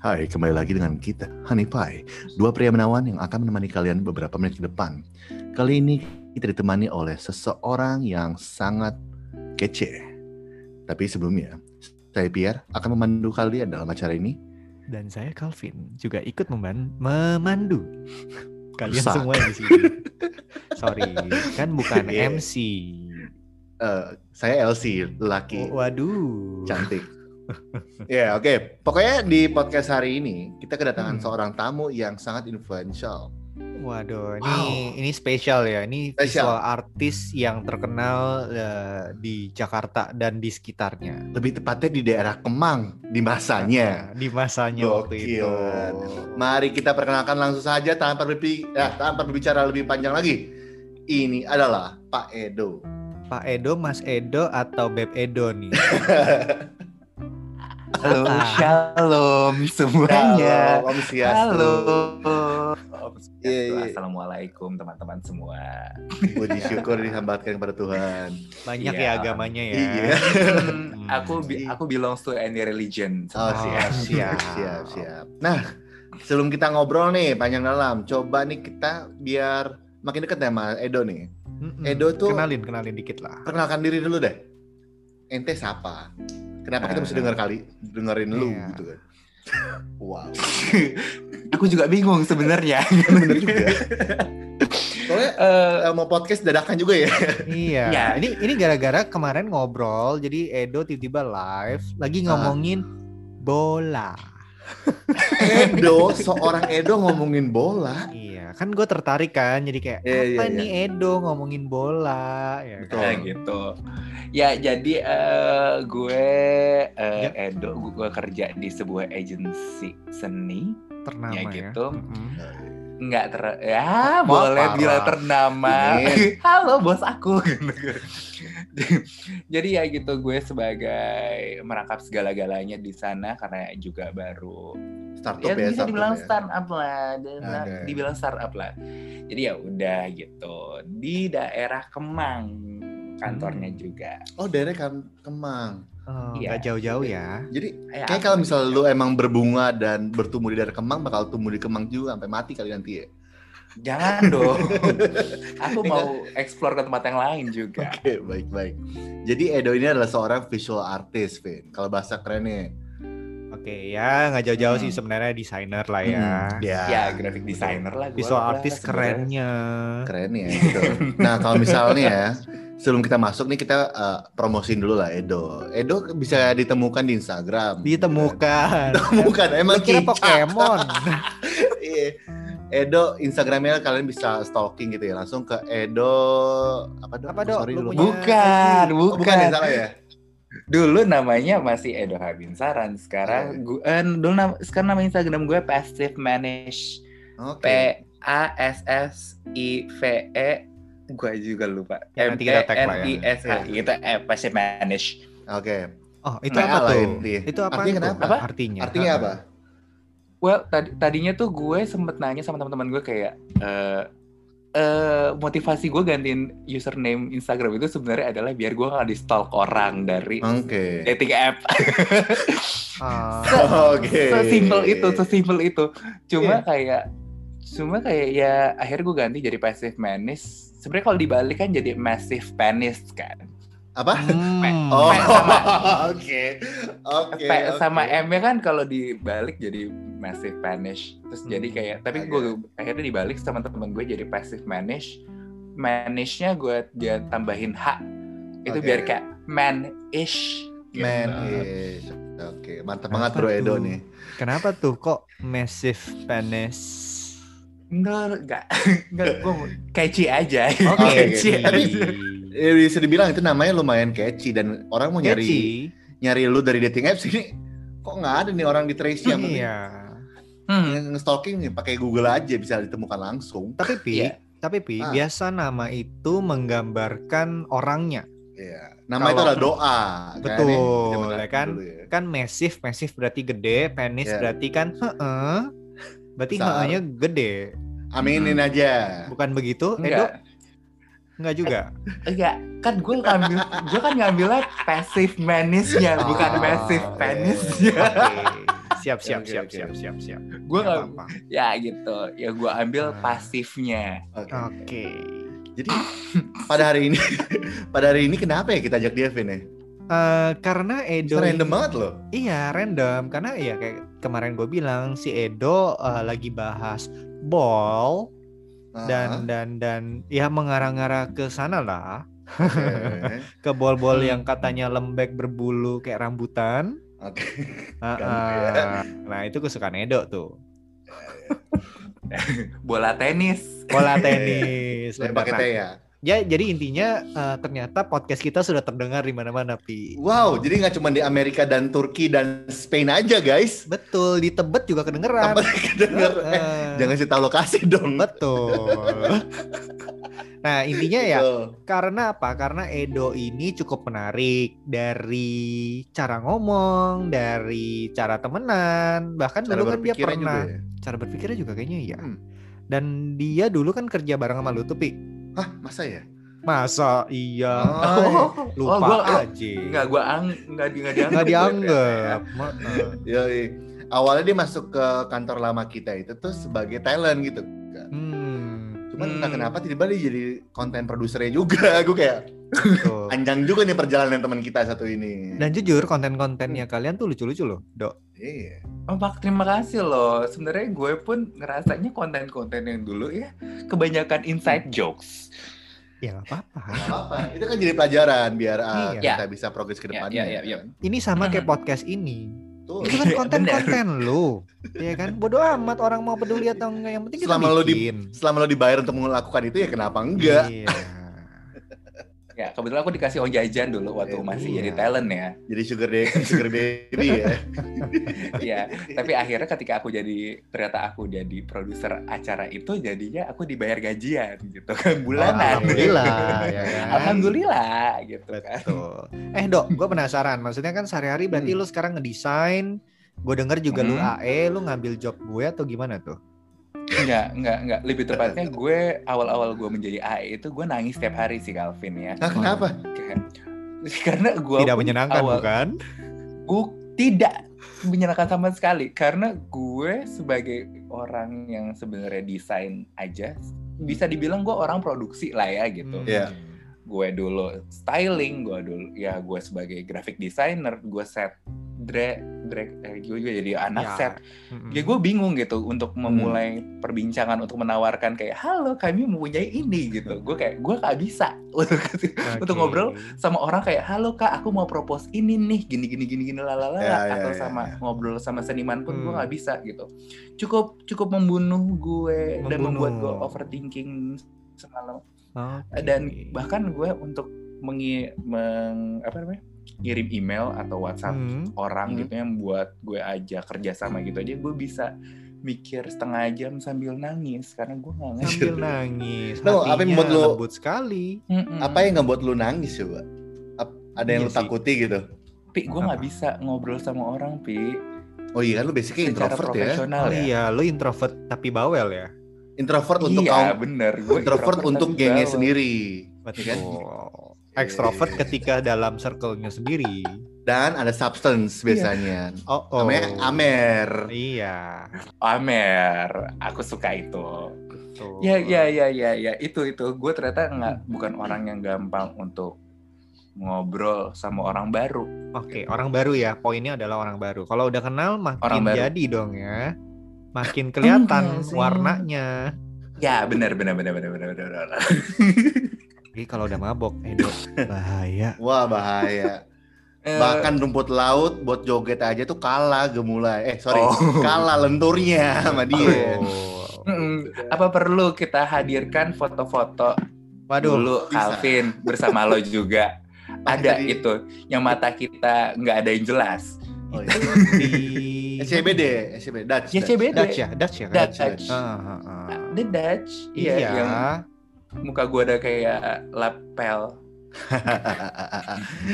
Hai, kembali lagi dengan kita, Honey Pie, dua pria menawan yang akan menemani kalian beberapa menit ke depan. Kali ini kita ditemani oleh seseorang yang sangat kece. Tapi sebelumnya, saya Pierre akan memandu kalian dalam acara ini. Dan saya Calvin juga ikut meman memandu kalian Rusak. semua di sini. Sorry, kan bukan Iya. MC. Eh, saya Elsie, laki Oh, waduh. cantik. Ya, oke. Pokoknya di podcast hari ini kita kedatangan Hmm. seorang tamu yang sangat influential. Waduh, ini Wow. ini spesial ya. Ini Spesial. visual artis yang terkenal eh, di Jakarta dan di sekitarnya. Lebih tepatnya di daerah Kemang di masanya. Di masanya waktu itu. Mari kita perkenalkan langsung saja tanpa berbi ya, tanpa berbicara lebih panjang lagi. Ini adalah Pak Edo. Pak Edo, Mas Edo atau Beb Edo nih. Halo, Ah. shalom semuanya. Halo, Om Swastiastu. Halo. Om. Iya, iya. Assalamualaikum teman-teman semua. Puji syukur dihambatkan kepada Tuhan. Banyak Iya. ya agamanya ya. Iya. Hmm, aku bi- aku belongs to any religion. Oh, Oh, siap, siap. siap, siap. Nah, sebelum kita ngobrol nih panjang dalam, coba nih kita biar makin dekat ya sama Edo nih. Mm-mm. Edo tuh- kenalin kenalin dikit lah. Perkenalkan diri dulu deh. Ente siapa? Kenapa kita mesti denger kali dengerin lu Iya. gitu kan? Wow. aku juga bingung sebenarnya. Bener juga. Soalnya Eh, eh, mau podcast dadakan juga ya. Iya. Ya. Ini ini gara-gara kemarin ngobrol, jadi Edo tiba-tiba live lagi Ah. ngomongin bola. Edo, seorang Edo ngomongin bola. Iya, kan gue tertarik kan, jadi kayak Iya, apa iya, nih Edo ngomongin bola, ya Betul. kan? ya gitu. Ya jadi eh, gue eh, Ya. Edo, gue kerja di sebuah agensi seni. Ternama Ya ya. gitu. Mm-mm. Nggak ter ya Wah, boleh parah. bilang ternama halo bos aku jadi ya gitu gue sebagai merangkap segala-galanya di sana karena juga baru Startup ya ya, bisa dibilang ya. startup lah dibilang, Oke. dibilang startup lah jadi ya udah gitu di daerah Kemang kantornya Hmm. juga Oh, daerah Kam- Kemang. Oh, Iya. nggak jauh-jauh ya. Jadi Ya, kayak kalau misalnya lu emang berbunga dan bertumbuh di daerah Kemang bakal tumbuh di Kemang juga sampai mati kali nanti ya. jangan dong aku mau explore ke tempat yang lain juga Oke, baik-baik. Jadi Edo ini adalah seorang visual artist, Vin. Kalau bahasa kerennya. Oke, ya nggak jauh-jauh sih Hmm. sebenarnya designer lah ya. Hmm, ya. ya graphic designer lah Visual lah artis sebenarnya. kerennya. Keren ya. Gitu. Nah, kalau misalnya ya, sebelum kita masuk nih kita uh, promosiin dulu lah Edo. Edo bisa ditemukan di Instagram. Ditemukan. Ditemukan emang Lu kira. Pokemon. Iya. Edo Instagramnya kalian bisa stalking gitu ya langsung ke Edo apa dong? Apa? Sorry Lu dulu. punya- bukan Oh, bukan bukan ya salah ya. Dulu namanya masih Edo Habinsaran. Sekarang gue eh, dulu nam- sekarang nama Instagram gue Passive Manage. Oke. P A S S I V E gue juga lupa. Ya, M nanti kita tag N ya. I S H I gitu eh Passive Manage. Oke. Oh, itu PA apa tuh? Itu apa? Artinya kenapa? Apa? Artinya. Artinya apa? Well, tadi tadinya tuh gue sempet nanya sama teman-teman gue kayak eh eh, motivasi gue gantiin username Instagram itu sebenarnya adalah biar gue nggak di stalk orang dari Oke. dating app. Ah, Oke. sesimpel itu sesimpel itu cuma Iya. kayak cuma kayak ya akhirnya gue ganti jadi passive manis sebenarnya kalau dibalik kan jadi massive penis kan Apa? hmm. Oh. Oke. Oke. P oke. sama M nya kan kalau dibalik jadi massive penis terus jadi Hmm, kayak tapi agak. gue akhirnya dibalik sama temen gue jadi passive manis manisnya gue dia tambahin H itu Oke. biar kayak man-ish gitu. Man is. Oke, mantap banget Bro Edo tuh? nih. Kenapa tuh kok massive penis? Enggak, enggak, enggak, gue catchy aja. Oke, Oke, catchy tapi-. Eh, bisa dibilang itu namanya lumayan catchy dan orang mau nyari Catchy. nyari lu dari dating apps ini kok nggak ada nih orang di Tracy yang Iya. Hmm. stalking nih pakai Google aja bisa ditemukan langsung. Tapi Pi, Iya. tapi Pi, Ah. biasa nama itu menggambarkan orangnya. Iya. Nama itu Kalau- adalah doa. Betul, nih, zaman ya kan? ya. Kan massive, massive berarti gede, penis Iya. berarti kan heeh. Berarti heehnya gede. Aminin Hmm. aja. Bukan begitu? Edo? Enggak, Enggak juga. enggak. Kan gue ngambil, gue kan ngambilnya passive manisnya, bukan Oh, massive iya. penisnya. Oke. siap siap siap siap siap siap. Gue Nggak nggak apa-apa. ya gitu. Ya gue ambil Ah. pasifnya. Oke. Oke. Jadi pada hari ini pada hari ini kenapa ya kita ajak dia Vin ya? Eh, karena Edo Random ini- banget loh. Iya random karena ya kayak kemarin gue bilang si Edo eh, lagi bahas ball Ah, dan dan dan ya mengarah-ngarah ke sana lah oke. ke bol-bol Hmm. yang katanya lembek berbulu kayak rambutan. Oke. Ah, Kan, ah. Nah itu kesukaan Edo tuh. Bola tenis. Bola tenis. Saya lembek. pakai Nah, teh ya. Ya jadi intinya eh, ternyata podcast kita sudah terdengar di mana-mana pi. Wow, jadi nggak cuma di Amerika dan Turki dan Spain aja guys. Betul di Tebet juga kedengeran. Apa kedenger? Eh, Eh, jangan sih tahu lokasi dong. Betul. Nah intinya ya Betul. Karena apa? Karena Edo ini cukup menarik dari cara ngomong, dari cara temenan, bahkan Cara dulu kan dia pernah ya. cara berpikirnya juga kayaknya iya. Hmm. Dan dia dulu kan kerja bareng sama lu tuh, Pi. Hah, masa ya? Masa iya Oh, lupa oh, gua- aja. Enggak gue ang enggak di enggak dianggap. Nggak gue. dianggap. Yoi. Awalnya dia masuk ke kantor lama kita itu tuh sebagai talent gitu. Hmm, Cuman entah Hmm. kenapa tiba-tiba dia jadi konten produsernya juga. Gue kayak panjang juga nih perjalanan teman kita satu ini. Dan jujur konten-kontennya kalian tuh lucu-lucu loh, Dok. Iya. Oh, Pak, terima kasih loh. Sebenarnya gue pun ngerasanya konten-konten yang dulu ya kebanyakan inside jokes. Ya nggak apa-apa. Itu kan jadi pelajaran biar ah, Iya. kita bisa progres ke Ya, depannya. ya, ya, ya. kan? Ini sama kayak Hmm. podcast ini. Tuh. Itu kan konten-konten lu. Iya kan? Bodoh amat orang mau peduli atau enggak. Yang penting kita Selama lu di- bikin. Selama lo dibayar untuk melakukan itu ya kenapa enggak? Iya. Ya, kebetulan aku dikasih uang jajan dulu waktu Eh, masih iya. jadi talent ya. Jadi sugar daddy, sugar baby ya. Iya, tapi akhirnya ketika aku jadi ternyata aku jadi produser acara itu jadinya aku dibayar gajian gitu kan bulanan. Alhamdulillah, ya kan? Alhamdulillah gitu kan. Betul. Eh dok, gue penasaran. Maksudnya kan sehari-hari berarti Hmm. lu sekarang ngedesain. Gue denger juga lu Hmm. AE, lu ngambil job gue atau gimana tuh? Enggak, enggak, enggak. Lebih tepatnya gue awal-awal gue menjadi AE itu gue nangis setiap hari sih Calvin ya. Nah, kenapa? Kayak- Karena gue Tidak menyenangkan awal- bukan? gue tidak menyenangkan sama sekali karena gue sebagai orang yang sebenarnya desain aja bisa dibilang gue orang produksi lah ya gitu. Hmm. Iya. Gue dulu styling, gue dulu ya gue sebagai graphic designer, gue set dre dre eh, gue juga jadi anak Ya. set. Mm-mm. Ya gue bingung gitu untuk memulai perbincangan untuk menawarkan kayak halo kami mempunyai ini gitu. Gue kayak gue gak bisa untuk untuk Oke. ngobrol sama orang kayak halo kak aku mau propose ini nih gini gini gini gini lalala Ya, ya, atau ya, sama ya. ngobrol sama seniman pun gue Hmm. nggak bisa gitu cukup cukup membunuh gue dan membuat gue Membunuh. overthinking semalam Oke. dan bahkan gue untuk mengi meng, apa namanya ngirim email atau WhatsApp Hmm. orang Hmm. gitu yang buat gue aja kerja sama gitu aja gue bisa mikir setengah jam sambil nangis karena gue nggak ngerti sambil nangis. Tahu, apa yang membuat lu- lembut sekali. Mm-mm. Apa yang ngebuat lu nangis coba? Ap- Ada yang Iya lu sih. takuti gitu? pi gue nggak bisa ngobrol sama orang pi Oh iya kan lu basically secara introvert ya. Oh ya. iya, lu introvert tapi bawel ya. Introvert untuk iya, kaum bener. Gue introvert untuk tapi gengnya bawel. sendiri. Betul. kan? Extrovert Iya. ketika dalam circle-nya sendiri. Dan ada substance biasanya. Oh, oh. Namanya Amer. Iya. Amer, aku suka itu. Betul. Ya, ya, ya, ya, ya. Itu, itu. Gue ternyata nggak bukan orang yang gampang untuk ngobrol sama orang baru. Oke, orang baru ya. Poinnya adalah orang baru. Kalau udah kenal makin Orang baru. jadi dong ya. Makin kelihatan warnanya. Ya, benar, benar, benar, benar, benar, benar. Jadi kalau udah mabok, Edo, bahaya. Wah bahaya. Eh, Bahkan rumput laut buat joget aja tuh kalah gemulai. Eh sorry, Oh. kalah lenturnya sama dia. Oh. apa perlu kita hadirkan foto-foto Waduh, dulu bisa. Calvin bersama lo juga? Ada tadi- itu, yang mata kita nggak ada yang jelas. Oh, iya. di SCBD, SCBD, Dutch. Ya Dutch. CBD. Dutch ya, Dutch ya kan? Dutch. Dutch. Ah, ah, ah. The Dutch, iya, Iya. yang muka gue ada kayak lapel.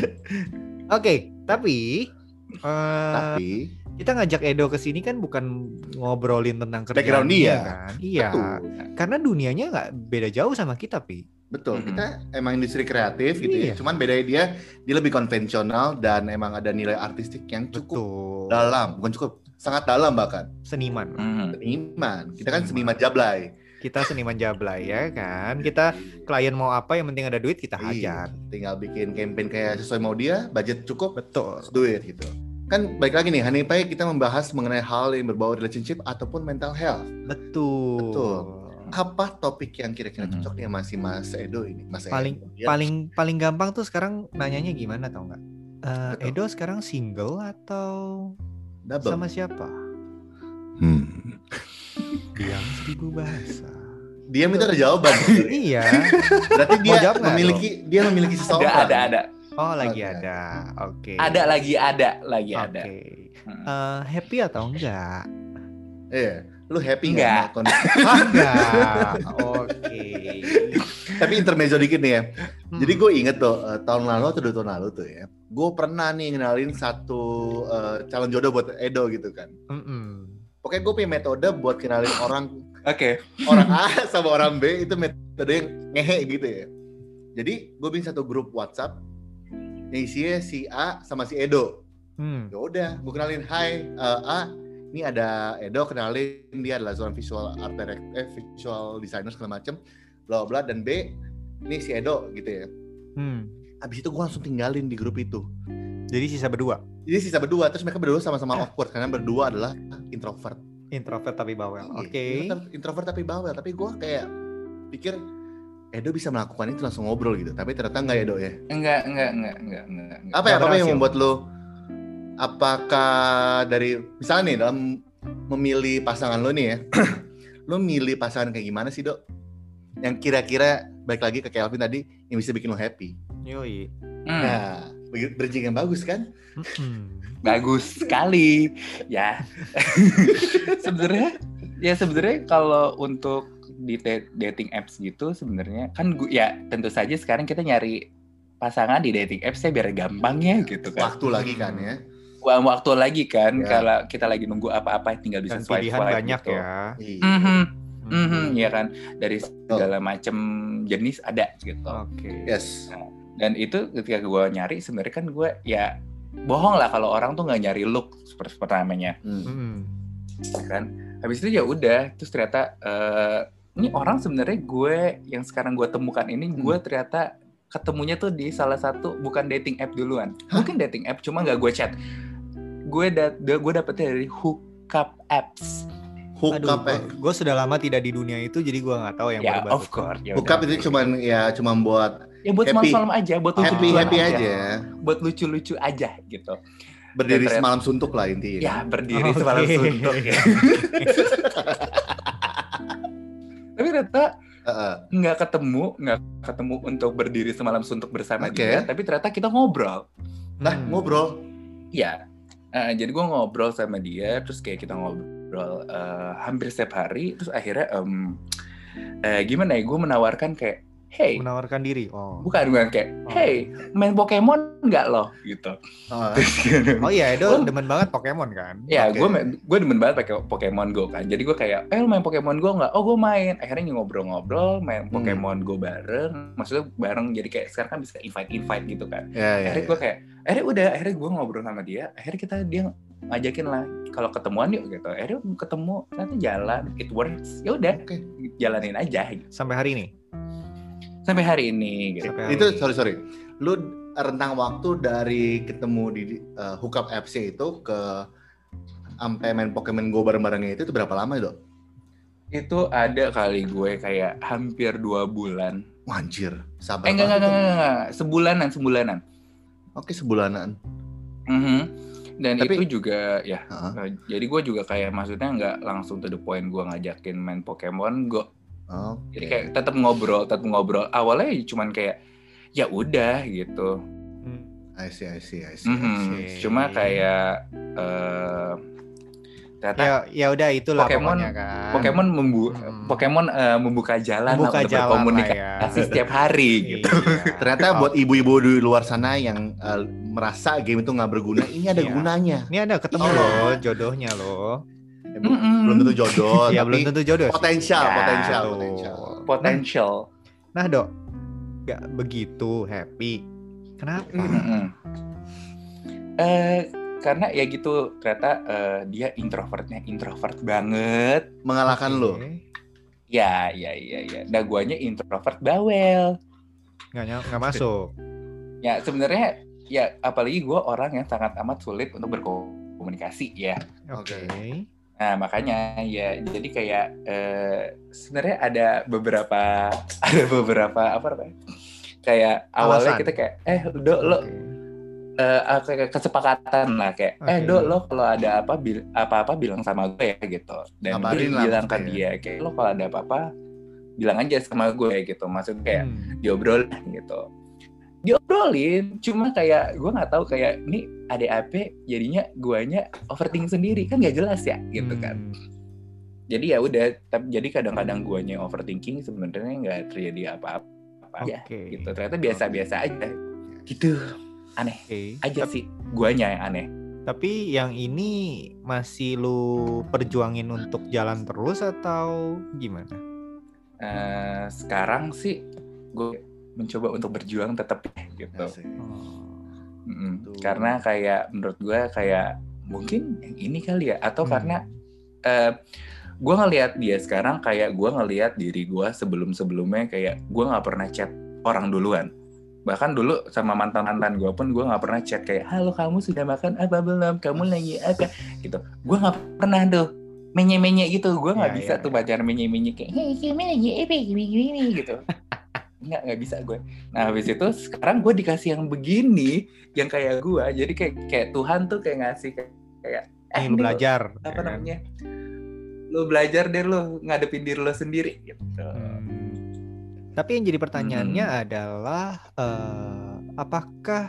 Oke, tapi eh, Tapi kita ngajak Edo ke sini kan bukan ngobrolin tentang kerjaan Background dia. kan? Iya. betul. Karena dunianya nggak beda jauh sama kita, Pi. Betul, Mhm. kita emang industri kreatif gitu ya. Iya. Cuman bedanya dia dia lebih konvensional dan emang ada nilai artistik yang cukup Betul. dalam, bukan cukup, sangat dalam bahkan. Seniman. Mhm. Seniman. Kita kan Seniman. seniman jablay. Kita seniman jablay ya kan. Kita klien mau apa yang penting ada duit kita Iya, hajar. tinggal bikin campaign kayak sesuai mau dia, budget cukup, Betul. let's do it gitu. Kan baik lagi nih, Hanipai kita membahas mengenai hal yang berbau relationship ataupun mental health. Betul. Betul. Apa topik yang kira-kira Mhm. cocok nih masih Mas Edo ini? Mas Paling Edo. Ya, paling paling gampang tuh sekarang nanyanya gimana tau nggak? Betul. Edo sekarang single atau double. sama siapa? Hmm. Diam seribu bahasa. Dia minta ada jawaban. iya. Berarti dia jawab memiliki dia memiliki Ada, seseorang. ada, ada. Oh lagi Oke. ada. Oke. Ada lagi, ada, lagi Oke. ada. Hmm. Eh, happy atau enggak? Iya. Lu happy nggak Enggak. sama kondisi? Ah, enggak. Oke. Tapi intermezzo dikit nih ya. Hmm. Jadi gue inget tuh eh, tahun lalu atau dua tahun lalu tuh ya. Gue pernah nih ngenalin satu eh, calon jodoh buat Edo gitu kan. Mm-mm. Pokoknya gue punya metode buat kenalin orang Oke. orang A sama orang B itu metode yang ngehe gitu ya. Jadi gue bikin satu grup WhatsApp yang isinya si A sama si Edo. Hmm. Ya udah, gue kenalin, hai eh, A, ini ada Edo kenalin dia adalah seorang visual art director, eh, visual designer segala macem, bla bla dan B, ini si Edo gitu ya. Hmm. Abis itu gue langsung tinggalin di grup itu. Jadi sisa berdua. Jadi sisa berdua, terus mereka berdua sama-sama awkward karena berdua adalah introvert. Introvert tapi bawel. Iya, Oke. introvert- Introvert tapi bawel, tapi gue kayak pikir Edo bisa melakukan itu langsung ngobrol gitu, tapi ternyata enggak ya Edo ya. Enggak, enggak, enggak, enggak, enggak. enggak. Apa ya, apa yang membuat lo apakah dari misalnya nih dalam memilih pasangan lo nih ya, lo milih pasangan kayak gimana sih dok? Yang kira-kira baik lagi ke Kelvin tadi yang bisa bikin lo happy. Yoi. Hmm, Nah, bridging yang bagus kan? Mm-mm. bagus sekali. Ya. sebenarnya ya sebenarnya kalau untuk di dating apps gitu sebenarnya kan gu- ya tentu saja sekarang kita nyari pasangan di dating apps ya biar gampang ya gitu kan. Waktu lagi kan ya. Wah, waktu lagi kan Ya. kalau kita lagi nunggu apa-apa tinggal bisa Dan swipe pilihan swipe banyak gitu. ya. Iya. Mhm, Hmm. mhm, ya kan dari segala macam jenis ada gitu. Oke. Yes. Dan itu ketika gue nyari sebenarnya kan gue ya bohong lah kalau orang tuh nggak nyari look seperti pertamanya Hmm. Mm. kan. Habis itu ya udah terus ternyata eh, ini orang sebenarnya gue yang sekarang gue temukan ini Hmm. gue ternyata ketemunya tuh di salah satu bukan dating app duluan. Mungkin dating app cuma nggak gue chat. Gue da gue dapetnya dari hookup apps. Hook Aduh, up ya. gue sudah lama tidak di dunia itu, jadi gue nggak tahu yang ya baru-baru. of course. Ya, Hook udah. up itu cuman ya cuma buat ya buat happy. malam-malam aja, buat Oh, happy happy aja. buat lucu-lucu aja gitu. Berdiri Dan ternyata- semalam suntuk lah intinya. Ya berdiri Oke. semalam suntuk ya. Tapi ternyata Heeh. nggak ketemu, nggak ketemu untuk berdiri semalam suntuk bersama Oke. dia. Tapi ternyata kita ngobrol. Nah, Hmm. ngobrol. Ya, eh, jadi gue ngobrol sama dia, terus kayak kita ngobrol eh, hampir setiap hari. Terus akhirnya, em, eh, gimana ya? Gue menawarkan kayak, hey, Menawarkan diri. Oh. bukan bukan kayak, Oh. hey, main Pokemon nggak lo? Gitu. Gitu. Oh iya, Edo Oh. demen banget Pokemon kan? Ya, gue gue demen banget pakai Pokemon Go kan. Jadi gue kayak, eh lu main Pokemon Go nggak? Oh gue main. Akhirnya ngobrol-ngobrol, main Hmm. Pokemon Go bareng. Maksudnya bareng. Jadi kayak sekarang kan bisa invite-invite gitu kan. ya, ya, Akhirnya ya. gue kayak, akhirnya udah, akhirnya gue ngobrol sama dia. Akhirnya kita dia ngajakin lah, kalau ketemuan yuk gitu. Akhirnya ketemu, ternyata jalan, it works. Ya udah, Oke. jalanin aja. Gitu. Sampai hari ini. Sampai hari ini. Gitu. Sampai hari Itu ini. sorry sorry. Lu rentang waktu dari ketemu di uh, hookup apps itu ke sampai main Pokemon Go bareng-barengnya itu, itu berapa lama dok? Itu ada kali gue kayak hampir dua bulan. Wah, anjir, sabar Eh enggak, enggak, enggak, enggak. Sebulanan, sebulanan. Oke, sebulanan. Mhm. Dan Tapi- itu juga ya. Heeh. eh, jadi gue juga kayak maksudnya nggak langsung to the point gue ngajakin main Pokemon Go. Oke. Jadi kayak tetap ngobrol, tetap ngobrol. Awalnya ya cuman kayak ya udah gitu. Hmm. I see, I see, I see, I Mhm. see. Cuma kayak eh ternyata Ya, ya udah itulah Pokemon- kan. Pokemon membu Hmm. Pokemon eh, membuka jalan Membuka untuk jalan berkomunikasi ya. setiap hari gitu. Iya. Ternyata buat ibu-ibu di luar sana yang uh, merasa game itu nggak berguna, ini ada Iya. gunanya. Ini ada ketemu Oh. loh jodohnya loh. Ya, bu- Mm-mm. Belum tentu jodoh, ya tapi belum tentu jodoh. sih. potensial, Ya, potensial, tuh. potensial. Potential. Nah dok, gak begitu happy. Kenapa? Mm-mm. Eh, karena ya gitu ternyata eh, dia introvertnya introvert banget. Mengalahkan lo. Oke. Ya, ya, ya, ya. Nah, guanya introvert bawel. Nggak, nyam- nggak masuk. Ya, sebenarnya ya apalagi gue orang yang sangat amat sulit untuk berkomunikasi ya. Oke. Nah, makanya ya jadi kayak eh, sebenarnya ada beberapa ada beberapa apa namanya? Kayak awalnya Alasan. kita kayak eh do lo Oke. eh, ah, kesepakatan lah kayak eh Oke. do lo kalau ada apa bil- apa-apa bilang sama gue ya gitu. Dan Kabarin gue bilang ke dia kayak lo kalau ada apa-apa bilang aja sama gue gitu. Maksudnya kayak Hmm. diobrol gitu diobrolin cuma kayak gue nggak tahu kayak ini ADAP jadinya guanya overthinking sendiri kan nggak jelas ya gitu kan Hmm. jadi ya udah tapi jadi kadang-kadang guanya overthinking sebenarnya nggak terjadi apa-apa ya Oke. gitu ternyata biasa-biasa aja gitu aneh Oke. aja sih guanya yang aneh Tapi yang ini masih lu perjuangin untuk jalan terus atau gimana? Eh, sekarang sih gue mencoba untuk berjuang tetap gitu. Asik. Oh. Tuh. karena kayak menurut gue kayak mungkin yang ini kali ya atau Hmm. karena eh gue ngelihat dia sekarang kayak gue ngelihat diri gue sebelum sebelumnya kayak gue nggak pernah chat orang duluan. Bahkan dulu sama mantan mantan gue pun gue nggak pernah chat kayak halo kamu sudah makan apa belum? Kamu lagi apa? Gitu. Gue nggak pernah tuh menye menye gitu. Gue nggak Ya, bisa ya, tuh pacaran menye menye kayak hei kamu lagi apa? Gini gini gitu nggak nggak bisa gue nah habis itu sekarang gue dikasih yang begini yang kayak gue jadi kayak kayak Tuhan tuh kayak ngasih kayak, kayak Eh, ini lu lo- belajar. apa ya kan? namanya lu belajar deh lu ngadepin diri lo sendiri gitu Hmm. Tapi yang jadi pertanyaannya Hmm. adalah eh, apakah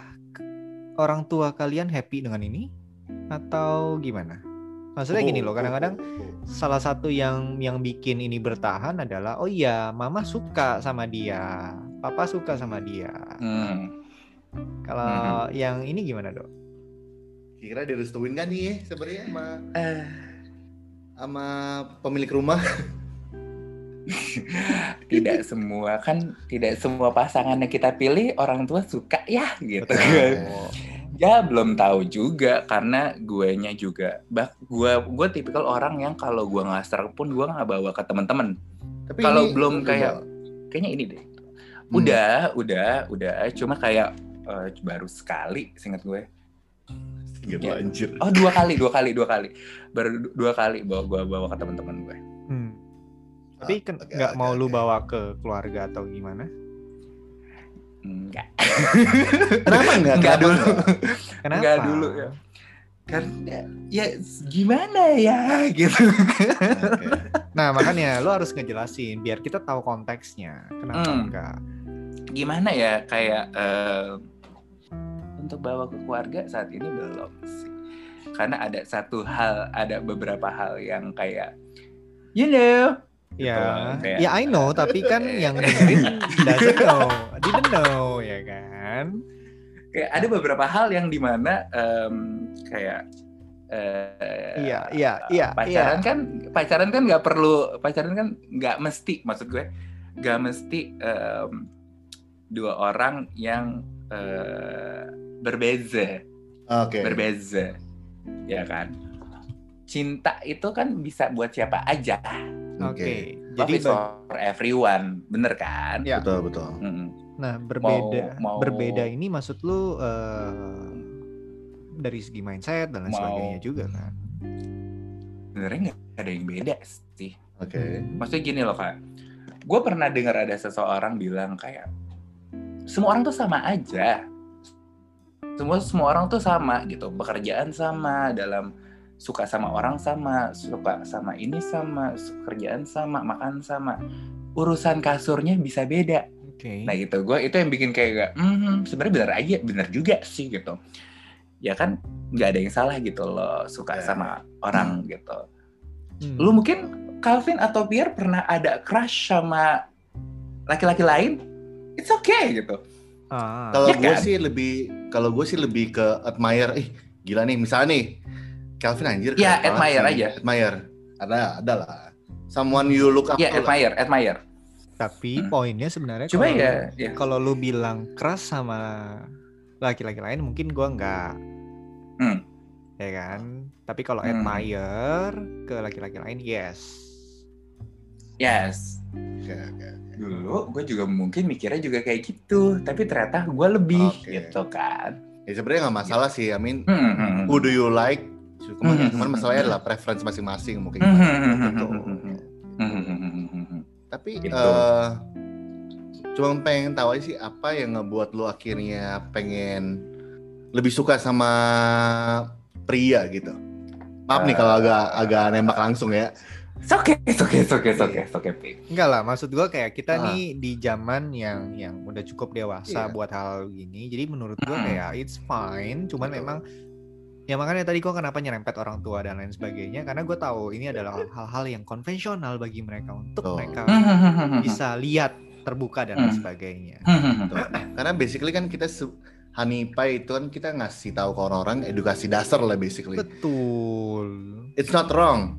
orang tua kalian happy dengan ini atau gimana? Maksudnya gini loh, kadang-kadang salah satu yang yang bikin ini bertahan adalah oh iya, mama suka sama dia, papa suka sama dia. Hmm. Kalau yang ini gimana, Dok? Kira direstuin kan nih sebenarnya sama Eh, sama pemilik rumah. tidak semua kan tidak semua pasangan yang kita pilih orang tua suka ya gitu Betul. Ya belum tahu juga karena guenya juga bah gua gua tipikal orang yang kalau gua nggak serak pun gua nggak bawa ke teman-teman Tapi Kalau belum kayak- kayaknya ini deh Hmm. udah udah udah cuma kayak eh, baru sekali singkat gue gitu Ya. anjir. oh dua kali dua kali dua kali baru du- dua kali bawa gua bawa ke teman-teman gue Hmm. Tapi kan Oke, nggak oke, mau lu oke. bawa ke keluarga atau gimana? Enggak Kenapa enggak? enggak dulu Kenapa? enggak dulu ya karena ya gimana ya gitu Oke. Nah makanya lo harus ngejelasin biar kita tahu konteksnya. Kenapa Hmm. enggak? gimana ya kayak eh, untuk bawa ke keluarga saat ini belum sih karena ada satu hal ada beberapa hal yang kayak you know Ya, loh, kayak- ya I know, tapi kan yang dengerin doesn't know, didn't know, ya kan? kayak ada beberapa hal yang di mana em, kayak eh, Iya, iya, iya, pacaran iya. kan pacaran kan nggak perlu pacaran kan nggak mesti maksud gue nggak mesti em, dua orang yang eh, berbeza Oke. berbeza ya kan cinta itu kan bisa buat siapa aja Oke. love Jadi is bag- for everyone bener kan Ya. Betul betul. Mm-mm. nah berbeda, mau- berbeda ini maksud lu eh, dari segi mindset dan lain Mau- sebagainya juga kan? sebenarnya nggak ada yang beda sih Oke. maksudnya gini loh kak gue pernah dengar ada seseorang bilang kayak semua orang tuh sama aja semua semua orang tuh sama gitu pekerjaan sama dalam suka sama orang sama suka sama ini sama suka kerjaan sama makan sama urusan kasurnya bisa beda Oke. nah gitu gue itu yang bikin kayak gak, hmm sebenarnya benar aja benar juga sih gitu ya kan nggak ada yang salah gitu loh suka Ya. sama orang gitu Hmm. lu mungkin Calvin atau Pierre pernah ada crush sama laki-laki lain it's okay gitu Ah, Kalau Iya gue kan? sih lebih kalau gue sih lebih ke admire. Ih, gila nih misalnya nih Calvin anjir. Ya, admire sih. aja. Admire. Ada ada lah. Someone you look up ya to lah. admire admire Tapi Hmm. poinnya sebenarnya Cuma kalau ya, ya. kalau lu bilang keras sama laki-laki lain mungkin gua nggak. Hmm. Ya kan? Tapi kalau Hmm. admire ke laki-laki lain yes. Yes. Oke, oke. Dulu gue juga mungkin mikirnya juga kayak gitu, tapi ternyata gue lebih Oke. gitu kan. Ya sebenarnya nggak masalah sih. I mean, Hmm, hmm, hmm. who do you like? Cuman, Hmm. cuman masalahnya adalah preference masing-masing mungkin. Hmm, gimana. hmm, hmm, Gitu. hmm, hmm, hmm. Hmm, hmm, hmm, hmm, hmm, hmm. Tapi Gitu. eh cuma pengen tahu aja sih apa yang ngebuat lu akhirnya pengen lebih suka sama pria gitu. Maaf nih kalau agak agak nembak langsung ya. It's okay, it's okay, it's okay, it's okay, it's okay, Pi. Enggak lah, maksud gua kayak kita Ah. nih di zaman yang yang udah cukup dewasa Iya. buat hal gini. Jadi menurut gua kayak it's fine, cuman memang ya makanya tadi gua kenapa nyerempet orang tua dan lain sebagainya karena gua tahu ini adalah hal-hal yang konvensional bagi mereka untuk Betul. mereka bisa lihat terbuka dan lain Hmm. sebagainya. Tuh. Karena basically kan kita Pie itu kan kita ngasih tahu ke orang-orang edukasi dasar lah basically. Betul. It's not wrong.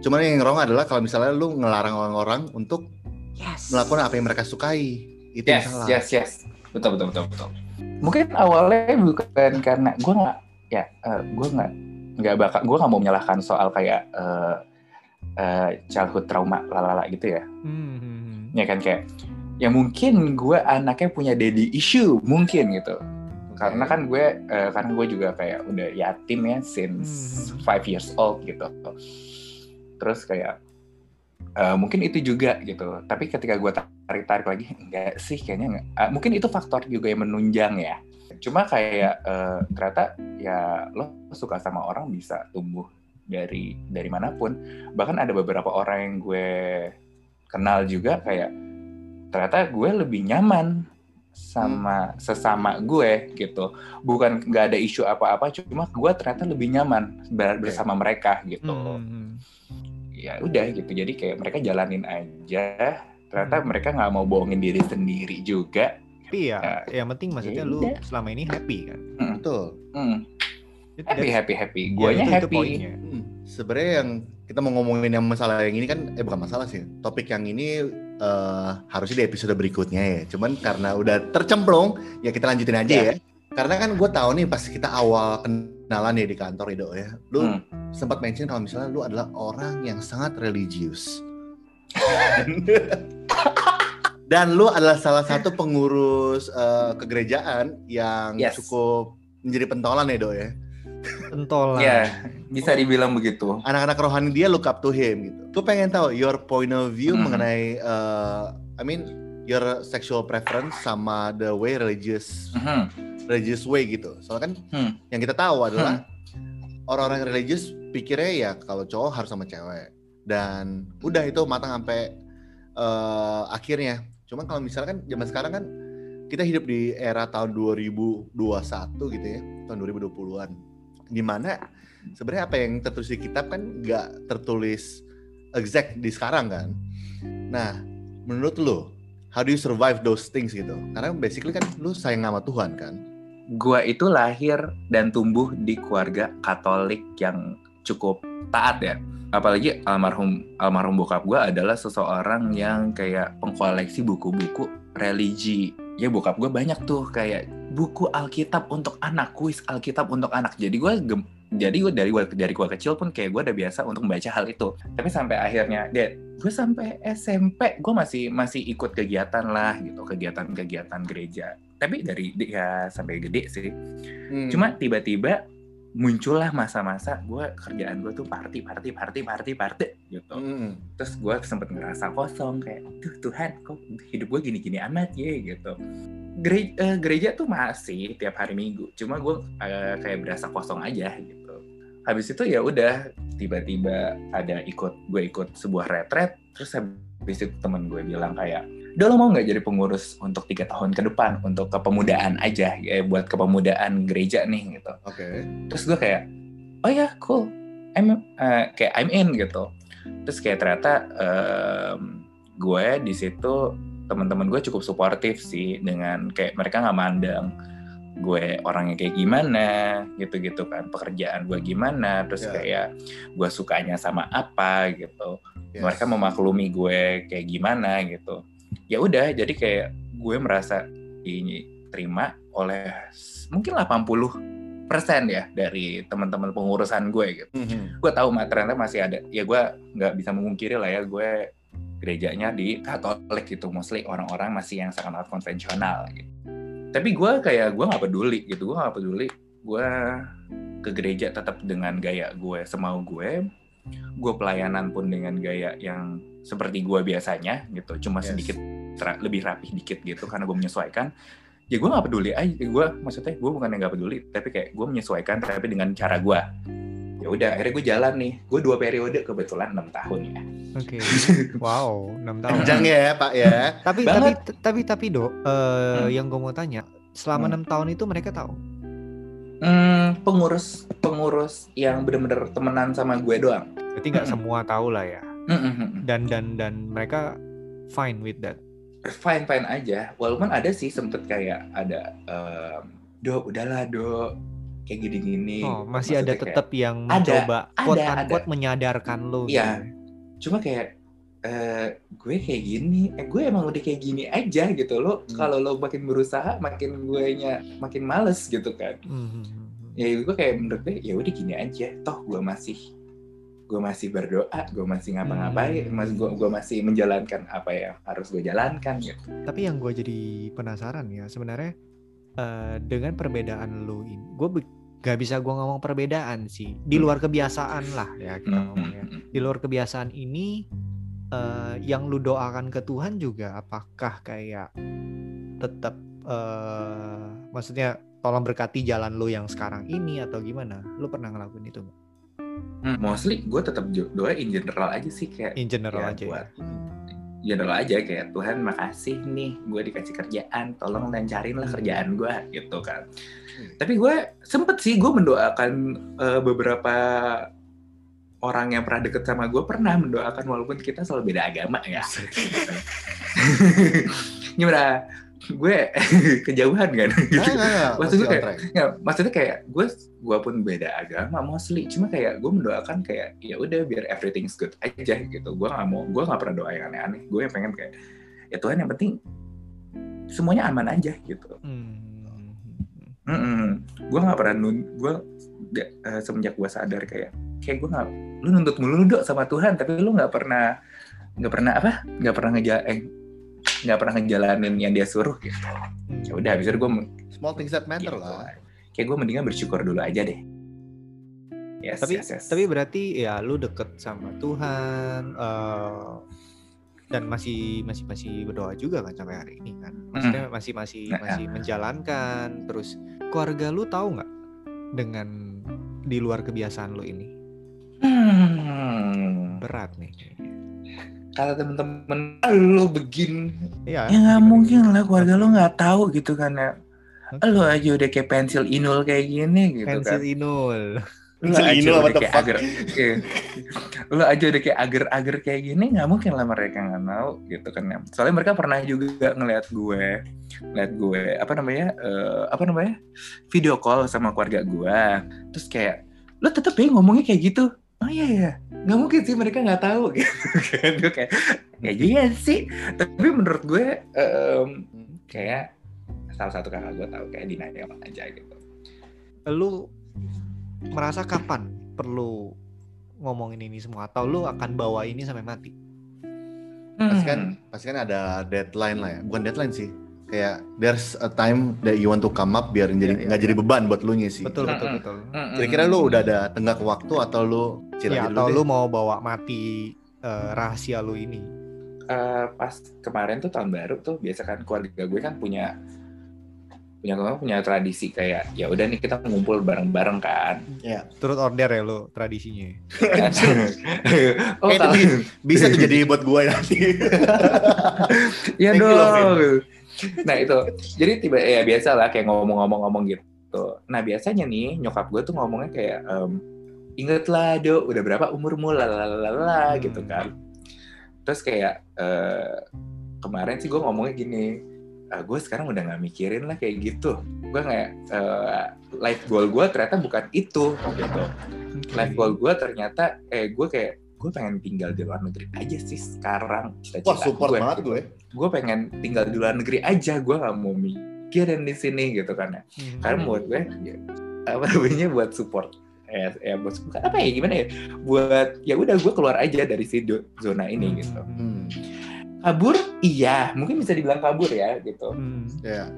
Cuman yang wrong adalah kalau misalnya lu ngelarang orang-orang untuk Yes. melakukan apa yang mereka sukai. Itu yang Yes, salah. yes, yes. Betul, betul, betul, betul. Mungkin awalnya bukan karena gue nggak, ya, gue nggak, nggak bakal, gue nggak mau menyalahkan soal kayak eh, eh, childhood trauma, lalala gitu ya. Hmm, hmm, hmm. Ya kan kayak, ya mungkin gue anaknya punya daddy issue, mungkin gitu. Karena kan gue, eh, karena gue juga kayak udah yatim ya since Hmm. five years old gitu. Terus kayak eh, mungkin itu juga gitu. Tapi ketika gue tarik-tarik lagi, enggak sih kayaknya enggak. Ah, mungkin itu faktor juga yang menunjang ya. Cuma kayak eh, ternyata ya lo suka sama orang bisa tumbuh dari dari mana pun. Bahkan ada beberapa orang yang gue kenal juga kayak ternyata gue lebih nyaman sama sesama gue gitu. Bukan nggak ada isu apa-apa cuma gue ternyata lebih nyaman ber- bersama mereka gitu. Hmm, hmm, hmm. ya udah gitu. Jadi kayak mereka jalanin aja. Ternyata Hmm. mereka nggak mau bohongin diri sendiri juga Tapi ya, Ya, yang penting maksudnya lu udah. selama ini happy kan. Betul. hmm, It- happy that's- happy happy ya, guanya itu- itu happy poinnya. Hmm, Sebenarnya yang kita mau ngomongin yang masalah yang ini kan, eh bukan masalah sih. Topik yang ini eh, harusnya di episode berikutnya ya. Cuman karena udah tercemplung, ya kita lanjutin aja Ya. ya. Karena kan gue tahu nih pas kita awal kenalan ya di kantor Edo ya, lu Hmm. sempat mention kalau misalnya lu adalah orang yang sangat religius. Dan lu adalah salah satu pengurus eh, kegerejaan yang Yes. cukup menjadi pentolan ya Do ya. Pentolan. ya bisa dibilang begitu anak-anak rohani dia look up to him gitu. Gue pengen tahu your point of view Hmm. mengenai uh, I mean your sexual preference sama the way religious Mhm. religious way gitu. Soalnya kan Hmm. yang kita tahu adalah orang-orang religius pikirnya ya kalau cowok harus sama cewek dan udah itu matang sampai uh, akhirnya. Cuman kalau misalnya kan zaman sekarang kan kita hidup di era tahun 2021 gitu ya, tahun 2020-an. Di mana sebenarnya apa yang tertulis di kitab kan nggak tertulis exact di sekarang kan. Nah, menurut lo, how do you survive those things gitu? Karena basically kan lu sayang sama Tuhan kan. gua itu lahir dan tumbuh di keluarga Katolik yang cukup taat ya. Apalagi almarhum almarhum bokap gua adalah seseorang yang kayak pengkoleksi buku-buku religi. Ya bokap gua banyak tuh kayak buku Alkitab untuk anak, kuis Alkitab untuk anak. Jadi gua gem- jadi gue dari gua dari gua kecil pun kayak gue udah biasa untuk membaca hal itu. Tapi sampai akhirnya, Dad, gue sampai SMP gue masih masih ikut kegiatan lah gitu, kegiatan-kegiatan gereja. Tapi dari ya sampai gede sih. Hmm. Cuma tiba-tiba muncullah masa-masa gue kerjaan gue tuh party party party party party gitu. Hmm. Terus gue sempet ngerasa kosong kayak, tuh Tuhan kok hidup gue gini-gini amat ya gitu. Gereja, gereja tuh masih tiap hari minggu, cuma gue eh, kayak berasa kosong aja gitu. Habis itu ya udah tiba-tiba ada ikut gue ikut sebuah retret, terus habis itu temen gue bilang kayak, udah lo mau nggak jadi pengurus untuk tiga tahun ke depan untuk kepemudaan aja ya buat kepemudaan gereja nih gitu Oke. terus gue kayak oh ya cool I'm eh, kayak I'm in gitu terus kayak ternyata em, gue di situ teman-teman gue cukup suportif sih dengan kayak mereka nggak mandang gue orangnya kayak gimana gitu-gitu kan pekerjaan gue gimana terus Ya. kayak gue sukanya sama apa gitu Yes. mereka memaklumi gue kayak gimana gitu ya udah jadi kayak gue merasa diterima oleh s- mungkin 80 persen ya dari teman-teman pengurusan gue gitu. Gue tahu mah ternyata masih ada ya gue nggak bisa memungkiri lah ya gue gerejanya di Katolik gitu mostly orang-orang masih yang sangat konvensional gitu. Tapi gue kayak gue nggak peduli gitu gue nggak peduli gue ke gereja tetap dengan gaya gue semau gue gue pelayanan pun dengan gaya yang seperti gue biasanya gitu cuma Yes. sedikit ra- lebih rapih dikit gitu karena gue menyesuaikan ya gue nggak peduli aja gue maksudnya gue bukan yang nggak peduli tapi kayak gue menyesuaikan tapi dengan cara gue ya udah akhirnya gue jalan nih gue dua periode kebetulan enam tahun ya Oke. Wow, 6 tahun. Panjang ya Pak ya. Tapi Banget. tapi tapi tapi dok, eh, Hmm. yang gue mau tanya, selama Hmm. enam tahun itu mereka tahu. Hmm, pengurus pengurus yang bener-bener temenan sama gue doang Berarti nggak Mm-mm. semua tahu lah ya. Mm-mm. Dan dan dan mereka fine with that. fine fine aja walaupun ada sih sempet kayak ada em, dok udahlah dok kayak gini-gini Oh, masih ada Maksudnya kayak- tetap yang Ada, mencoba ada, quote ada. unquote menyadarkan lo. Iya. gitu. cuma kayak eh, gue kayak gini eh, gue emang udah kayak gini aja gitu lo Hmm. kalau lo makin berusaha makin gue nya makin males gitu kan Mhm. ya gue kayak menurut gue ya udah gini aja toh gue masih gue masih berdoa gue masih ngapa-ngapain Hmm. mas gue gue masih menjalankan apa yang harus gue jalankan gitu Tapi yang gue jadi penasaran ya sebenarnya eh, dengan perbedaan lo ini, gue be- gak bisa gue ngomong perbedaan sih. Di Hmm. luar kebiasaan lah ya kita ngomongnya. Di luar kebiasaan ini, eh, yang lu doakan ke Tuhan juga apakah kayak tetap, eh, maksudnya tolong berkati jalan lu yang sekarang ini atau gimana? Lu pernah ngelakuin itu nggak? Hmm, mostly gue tetap doa in general aja sih kayak In general ya, aja buat ya. general aja kayak Tuhan makasih nih gue dikasih kerjaan tolong lancarin lah kerjaan gue gitu kan tapi gue sempet sih gue mendoakan eh, beberapa orang yang pernah deket sama gue pernah mendoakan walaupun kita selalu beda agama ya. Gimana gue kejauhan kan? Gitu. Nggak, nggak, nggak. Maksudnya kayak-. Ya, maksudnya kayak gue gue pun beda agama mostly. Cuma kayak gue mendoakan kayak ya udah biar everything's good aja gitu. Gue nggak mau gue nggak pernah doa yang aneh-aneh. Gue yang pengen kayak ya Tuhan yang penting semuanya aman aja gitu. Hmm. gue nggak pernah nun gue semenjak gue sadar kayak kayak gue nggak lu nuntut mulu dok sama Tuhan tapi lu nggak pernah nggak pernah apa nggak pernah ngeja eh, nggak pernah ngejalanin yang dia suruh gitu ya udah habis itu gue Small things that matter Gitu. lah. Kayak gue mendingan bersyukur dulu aja deh. Yes, Tapi yes, yes. tapi berarti ya lu deket sama Tuhan eh, dan masih masih masih berdoa juga kan sampai hari ini kan. Maksudnya masih masih Nah, masih menjalankan terus keluarga lu tahu nggak dengan di luar kebiasaan lu ini? Hmm, Berat nih. kalau temen-temen "Ah, lu begin, Iya. ya nggak gimana, mungkin lah keluarga lu nggak tahu gitu kan ya. Hah? Lu aja udah kayak pensil inul kayak gini gitu Pensil kan. inul. Lu aja udah what the kayak fuck? agar, iya. lu aja udah kayak agar-agar kayak gini nggak mungkin lah mereka nggak tahu gitu kan ya. Soalnya mereka pernah juga ngeliat gue, ngeliat gue apa namanya, eh, apa namanya, video call sama keluarga gue. Terus kayak, lu tetep ya ngomongnya kayak gitu. Oh iya ya, nggak mungkin sih mereka nggak tahu gitu kan. Gue kayak, ya juga sih. Tapi menurut gue em, kayak salah satu kakak gue tahu kayak denial aja gitu. Lu merasa kapan perlu ngomongin ini semua atau lu akan bawa ini sampai mati? Pasti kan, Hmm. pasti kan ada deadline lah ya. Bukan deadline sih. Kayak there's a time that you want to come up biar jadi Iya, nggak iya, jadi beban buat lu nya sih. Betul betul betul. Kira-kira lu udah ada tenggat waktu atau lu Ya, atau dulu lu deh? mau bawa mati eh, rahasia lu ini? Eh, pas kemarin tuh tahun baru tuh biasa kan keluarga gue kan punya punya punya tradisi kayak ya udah nih kita ngumpul bareng-bareng kan. Turut order ya lu tradisinya. oh Eh, itu Bisa tuh jadi buat gue nanti. ya Thank you loh, dong. Nah itu jadi tiba ya biasa lah kayak ngomong-ngomong-ngomong gitu. Nah biasanya nih nyokap gue tuh ngomongnya kayak em, inget lah do udah berapa umurmu lalalala Hmm. gitu kan. Terus kayak eh, kemarin sih gue ngomongnya gini. "Ah, gue sekarang udah nggak mikirin lah kayak gitu. Gue kayak eh, life goal gue ternyata bukan itu gitu. Life goal gue ternyata eh gue kayak gue pengen tinggal di luar negeri aja sih sekarang Wah cita-cita support gue banget gue. gue pengen tinggal di luar negeri aja gue nggak mau mikirin di sini gitu kan ya Hmm. karena buat gue ya, apa namanya buat support ya, ya buat support apa ya gimana ya buat ya udah gue keluar aja dari si zona ini gitu Hmm. Kabur iya mungkin bisa dibilang kabur ya gitu Hmm. Ya.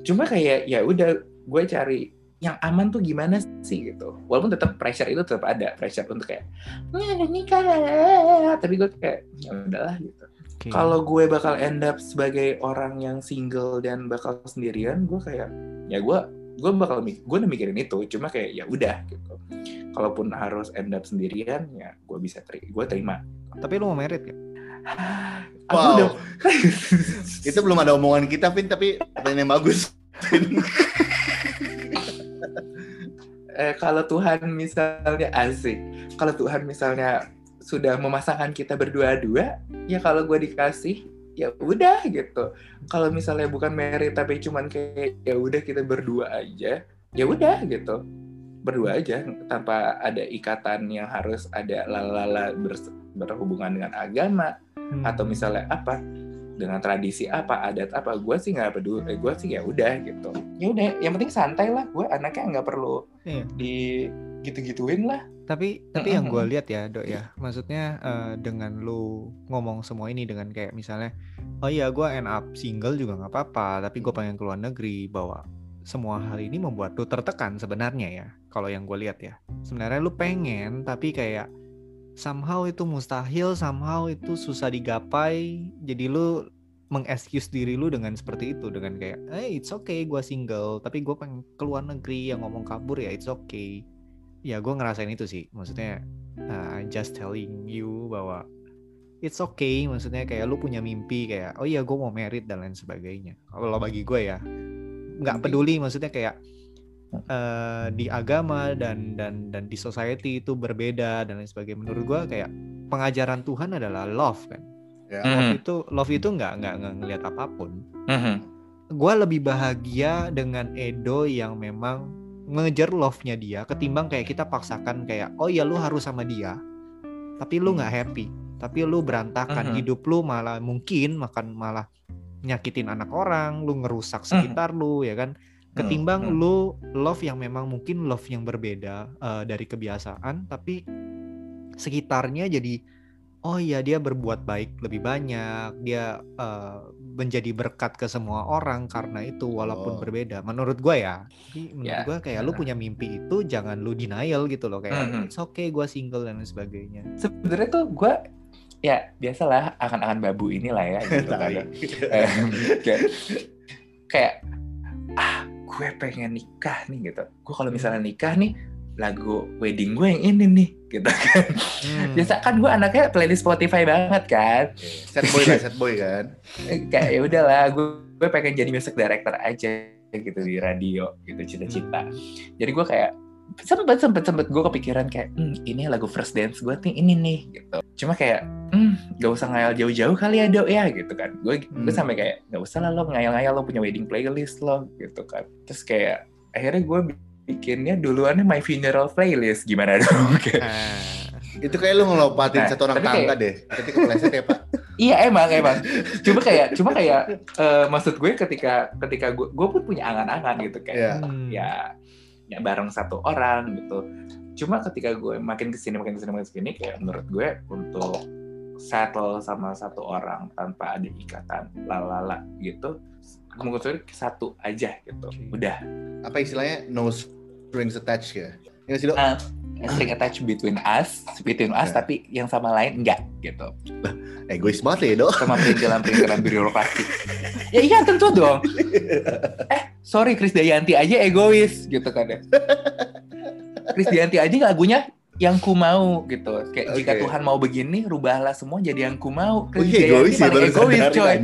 cuma kayak ya udah gue cari yang aman tuh gimana sih gitu walaupun tetap pressure itu tetap ada pressure untuk kayak "Nggak ada nikah lah." tapi gue kayak ya udahlah gitu Oke. kalau gue bakal end up sebagai orang yang single dan bakal sendirian gue kayak ya gue gue bakal mik- gue udah mikirin itu cuma kayak ya udah gitu kalaupun harus end up sendirian ya gue bisa terima gue terima tapi lu mau merit ya? Wow. udah- Itu belum ada omongan kita, Vin, tapi pertanyaan yang bagus. Eh, kalau Tuhan misalnya asik, kalau Tuhan misalnya sudah memasangkan kita berdua-dua, ya kalau gue dikasih, ya udah gitu. Kalau misalnya bukan merit tapi cuman kayak ya udah kita berdua aja, ya udah gitu, berdua aja tanpa ada ikatan yang harus ada lalala ber- berhubungan dengan agama Hmm. atau misalnya apa dengan tradisi apa adat apa gue sih nggak peduli gue sih ya udah gitu ya udah yang penting santai lah gue anaknya nggak perlu Iya. di gitu-gituin lah Tapi tapi yang gue lihat ya dok ya, maksudnya eh, dengan lu ngomong semua ini dengan kayak misalnya, oh iya gue end up single juga nggak apa-apa, tapi gue pengen keluar negeri bahwa semua hal ini membuat lu tertekan sebenarnya ya. Kalau yang gue lihat ya, sebenarnya lu pengen tapi kayak somehow itu mustahil, somehow itu susah digapai, jadi lu mengexcuse diri lu dengan seperti itu dengan kayak, eh it's okay gue single, tapi gue pengen keluar negeri yang ngomong kabur ya it's okay. Ya gue ngerasain itu sih maksudnya uh, just telling you bahwa it's okay maksudnya kayak lu punya mimpi kayak oh iya gue mau merit dan lain sebagainya. Kalau bagi gue ya nggak peduli maksudnya kayak uh, di agama dan dan dan di society itu berbeda dan lain sebagainya menurut gue kayak pengajaran Tuhan adalah love kan Ya. love Mhm. itu love itu nggak nggak ngelihat apa pun Mhm. gue lebih bahagia dengan Edo yang memang ngejar love-nya dia ketimbang kayak kita paksakan kayak oh ya lu harus sama dia tapi lu nggak happy tapi lu berantakan Mhm. hidup lu malah mungkin makan malah nyakitin anak orang lu ngerusak sekitar lu ya kan ketimbang Mhm. lu love yang memang mungkin love yang berbeda eh, dari kebiasaan tapi sekitarnya jadi oh iya dia berbuat baik lebih banyak dia eh, menjadi berkat ke semua orang karena itu walaupun Oh. berbeda menurut gue ya Jadi menurut Ya, gue kayak lu punya mimpi itu jangan lu denial gitu loh kayak Mhm. it's okay gue single dan sebagainya sebenarnya tuh gue ya biasalah akan-akan babu inilah ya gitu kan. Eh, kayak, kayak gue pengen nikah nih gitu. Gue kalau misalnya nikah nih lagu wedding gue yang ini nih gitu kan. Hmm. biasa kan gue anaknya playlist Spotify banget kan. Set boy lah, set boy kan. kayak ya udahlah gue gue pengen jadi music director aja gitu di radio gitu cita-cita. Jadi gue kayak sempet sempet sempet gue kepikiran kayak hmm, ini lagu first dance gue nih ini nih gitu cuma kayak hmm gak usah ngayal jauh-jauh kali ya dok ya gitu kan gue gue Hmm. sampai kayak gak usah lah lo ngayal-ngayal lo punya wedding playlist lo gitu kan terus kayak akhirnya gue bikinnya duluannya my funeral playlist gimana dong kayak Ah. Itu kayak lu ngelopatin Nah, satu orang tapi kayak- tangga deh. Ketika kepleset ya, Pak. Iya emang emang. Cuma kayak cuma kayak eh, maksud gue ketika ketika gue gue pun punya angan-angan gitu kayak Iya. Hmm. ya ya bareng satu orang gitu. Cuma ketika gue makin ke sini makin ke sini makin ke sini kayak menurut gue untuk settle sama satu orang tanpa ada ikatan lalala gitu gue satu aja gitu udah Apa istilahnya no strings attached ya? Ini sih, Dok? Ah, string attached between us between us Ya. tapi yang sama lain enggak gitu Egois banget ya, Dok. sama perintilan-perintilan birokrasi. ya iya tentu dong. Eh, sorry Chris Dayanti aja egois gitu kan ya. Chris Dayanti aja lagunya yang ku mau gitu. Kayak jika. Tuhan mau begini, rubahlah semua jadi yang ku mau. Oh, Chris iya, egois ya, paling egois sadar coy.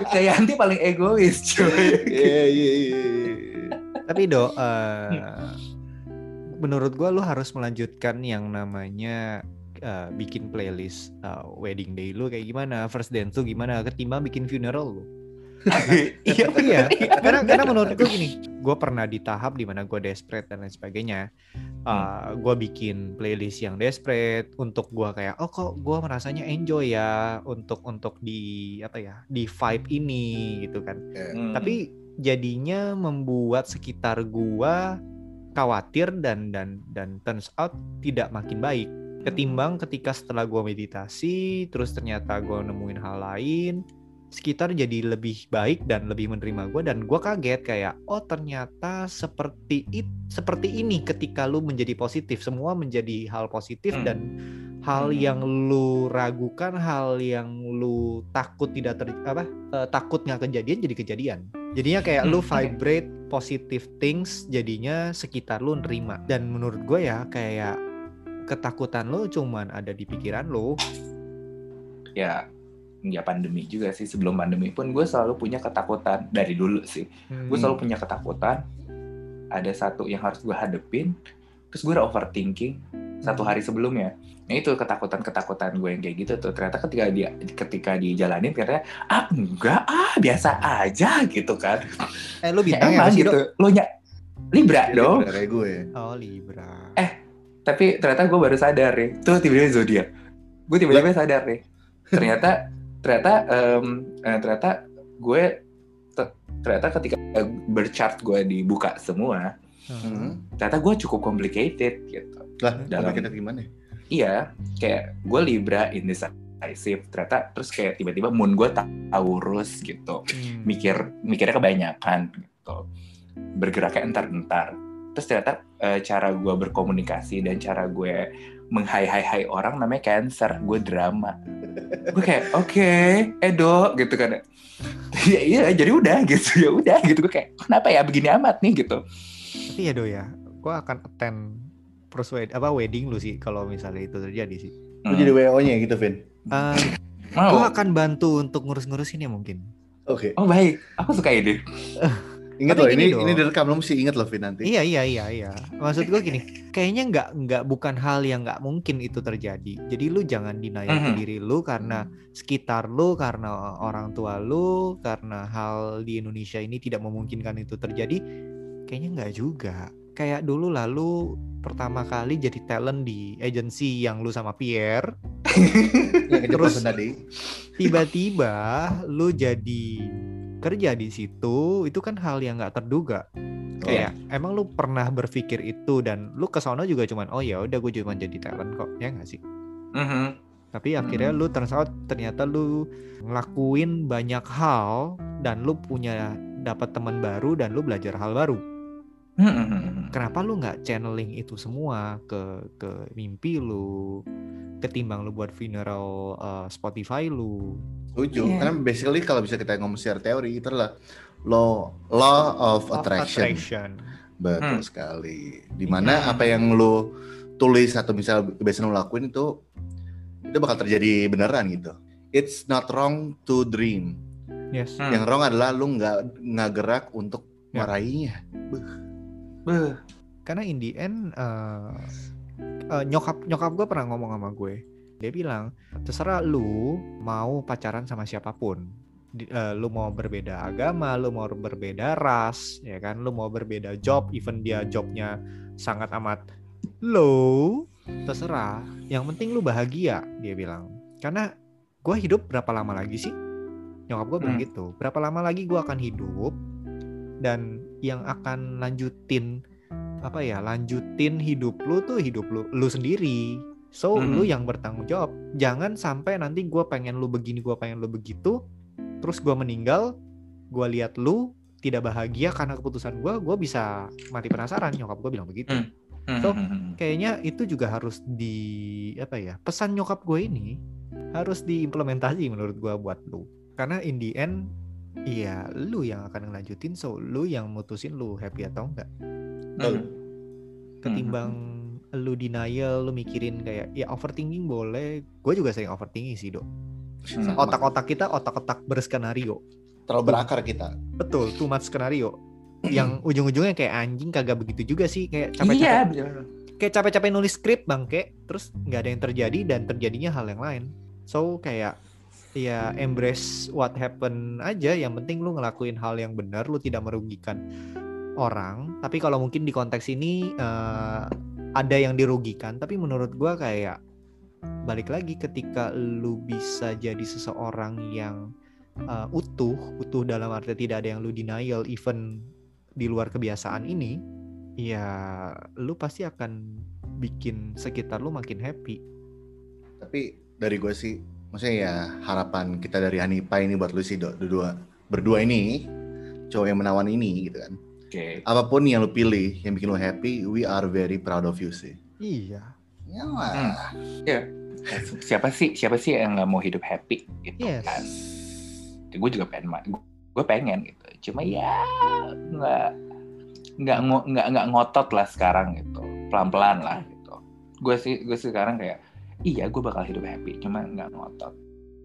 Chris Dayanti paling egois coy. Iya, iya, iya. Tapi do, eh, menurut gua lu harus melanjutkan yang namanya eh, bikin playlist eh, wedding day lu kayak gimana, first dance lu gimana, ketimbang bikin funeral lu. iya iya. Karena karena menurut gue gini gue pernah di tahap di mana gue desperate dan lain sebagainya. Uh, gue bikin playlist yang desperate untuk gue kayak oh kok gue merasanya enjoy ya untuk untuk di apa ya di vibe ini gitu kan. Hmm. tapi jadinya membuat sekitar gue khawatir dan dan dan turns out tidak makin baik ketimbang ketika setelah gue meditasi terus ternyata gue nemuin hal lain sekitar jadi lebih baik dan lebih menerima gue dan gue kaget kayak oh ternyata seperti it seperti ini ketika lu menjadi positif semua menjadi hal positif Hmm. dan hal Hmm. yang lu ragukan hal yang lu takut tidak ter apa eh, takut nggak kejadian jadi kejadian jadinya kayak lu Hmm. vibrate positive things jadinya sekitar lu nerima. Dan menurut gue ya kayak ketakutan lu cuman ada di pikiran lu. Ya ya pandemi juga sih. Sebelum pandemi pun gue selalu punya ketakutan dari dulu sih. Gue Hmm. selalu punya ketakutan ada satu yang harus gue hadepin terus gue udah overthinking satu hari sebelumnya. Nah itu ketakutan ketakutan gue yang kayak gitu tuh. Ternyata ketika dia ketika dijalanin ternyata ah enggak ah biasa aja gitu kan. Eh lu ya emang apa sih gitu lo nya libra dong. Udah kayak gue. oh libra. Tapi ternyata gue baru sadar nih. Tuh tiba-tiba zodiak. Gue tiba-tiba sadar nih. Ternyata ternyata em, eh, ternyata gue te- ternyata ketika berchart gue dibuka semua Hmm. ternyata gue cukup complicated gitu Lah, Dalam- kita gimana? iya kayak gue libra indecisive ternyata terus kayak tiba-tiba moon gue taurus gitu. Hmm. mikir mikirnya kebanyakan gitu. Bergeraknya entar-entar. Terus ternyata eh, cara gue berkomunikasi dan cara gue menghai-hai-hai orang namanya cancer gue drama. Gue kayak oke Edo gitu kan. Ya iya jadi udah gitu ya udah gitu. Gue kayak kenapa ya begini amat nih gitu. Tapi ya do ya, gue akan attend wedding apa wedding lu sih kalau misalnya itu terjadi sih. Lu jadi WO-nya gitu, Vin. Uh, mau gue akan bantu untuk ngurus-ngurusin ya mungkin. Oke. oh baik aku suka ide Ingat loh, ini dong. ini direkam lo mesti ingat loh, Vin nanti. Iya iya iya iya. Maksud gue gini, kayaknya nggak nggak bukan hal yang nggak mungkin itu terjadi. Jadi lu jangan denial ke Mhm. diri lu karena sekitar lu, karena orang tua lu, karena hal di Indonesia ini tidak memungkinkan itu terjadi. Kayaknya nggak juga. Kayak dulu lalu pertama kali jadi talent di agency yang lu sama Pierre, Terus- tadi. tiba-tiba lu jadi kerja di situ, itu kan hal yang nggak terduga. kayak emang lu pernah berpikir itu? Dan lu ke sono juga cuman oh ya udah gue cuma jadi talent kok. Ya nggak sih? Mhm. tapi akhirnya lu turns out ternyata lu ngelakuin banyak hal dan lu punya dapat teman baru dan lu belajar hal baru Mhm. kenapa lu nggak channeling itu semua ke ke mimpi lu ketimbang lu buat funeral uh, Spotify lu Setuju. Iya. Karena basically kalau bisa kita ngomong secara teori itu adalah law law of Of attraction. attraction. Betul Hmm. sekali. Di mana Hmm. apa yang lu tulis atau misalnya kebiasaan lu lakuin itu itu bakal terjadi beneran gitu. It's not wrong to dream. yes Hmm. Yang wrong adalah lu nggak nggak gerak untuk Ya. meraihnya. Beuh. Karena in the end uh, uh, nyokap nyokap gue pernah ngomong sama gue. Dia bilang terserah lu mau pacaran sama siapa pun. Di- uh, lu mau berbeda agama lu mau berbeda ras ya kan? Lu mau berbeda job even dia jobnya sangat amat low terserah. Yang penting lu bahagia dia bilang. Karena gue hidup berapa lama lagi sih? Nyokap gue bilang Hmm. gitu. Berapa lama lagi gue akan hidup dan yang akan lanjutin apa ya lanjutin hidup lu tuh hidup lu lu sendiri so Mhm. lu yang bertanggung jawab jangan sampai nanti gue pengen lu begini gue pengen lu begitu terus gue meninggal gue lihat lu tidak bahagia karena keputusan gue gue bisa mati penasaran nyokap gue bilang begitu Hmm. So, Mhm. kayaknya itu juga harus di apa ya pesan nyokap gue ini harus diimplementasi menurut gue buat lu karena in the end iya lu yang akan ngelanjutin so lu yang mutusin lu happy atau enggak? Mhm. ketimbang lu denial lu mikirin kayak ya overthinking boleh. Gue juga sering overthinking sih dok Hmm. Otak-otak kita otak-otak berskenario. Terlalu berakar kita. betul too much skenario. Yang ujung-ujungnya kayak anjing kagak begitu juga sih. Kayak Iya, capek-capek bener. kayak capek-capek nulis skrip bang kayak terus nggak ada yang terjadi dan terjadinya hal yang lain. So kayak ya embrace what happen aja. Yang penting lu ngelakuin hal yang benar lu tidak merugikan orang. Tapi kalau mungkin di konteks ini uh, ada yang dirugikan tapi menurut gua kayak balik lagi ketika lu bisa jadi seseorang yang uh, utuh utuh dalam arti tidak ada yang lu denial even di luar kebiasaan ini ya lu pasti akan bikin sekitar lu makin happy. Tapi dari gue sih maksudnya ya harapan kita dari Hanipa ini buat lu sih berdua berdua ini cowok yang menawan ini gitu kan. Oke. Okay. Apa pun yang lu pilih yang bikin lu happy, we are very proud of you sih. Iya. Ya. Hmm. Ya. Siapa sih siapa sih yang nggak mau hidup happy gitu yes. kan? Gue juga pengen gue pengen gitu. Cuma ya nggak nggak nggak nggak ngotot lah sekarang gitu. Pelan pelan lah gitu. Gue sih gue sekarang kayak iya gue bakal hidup happy cuma nggak ngotot.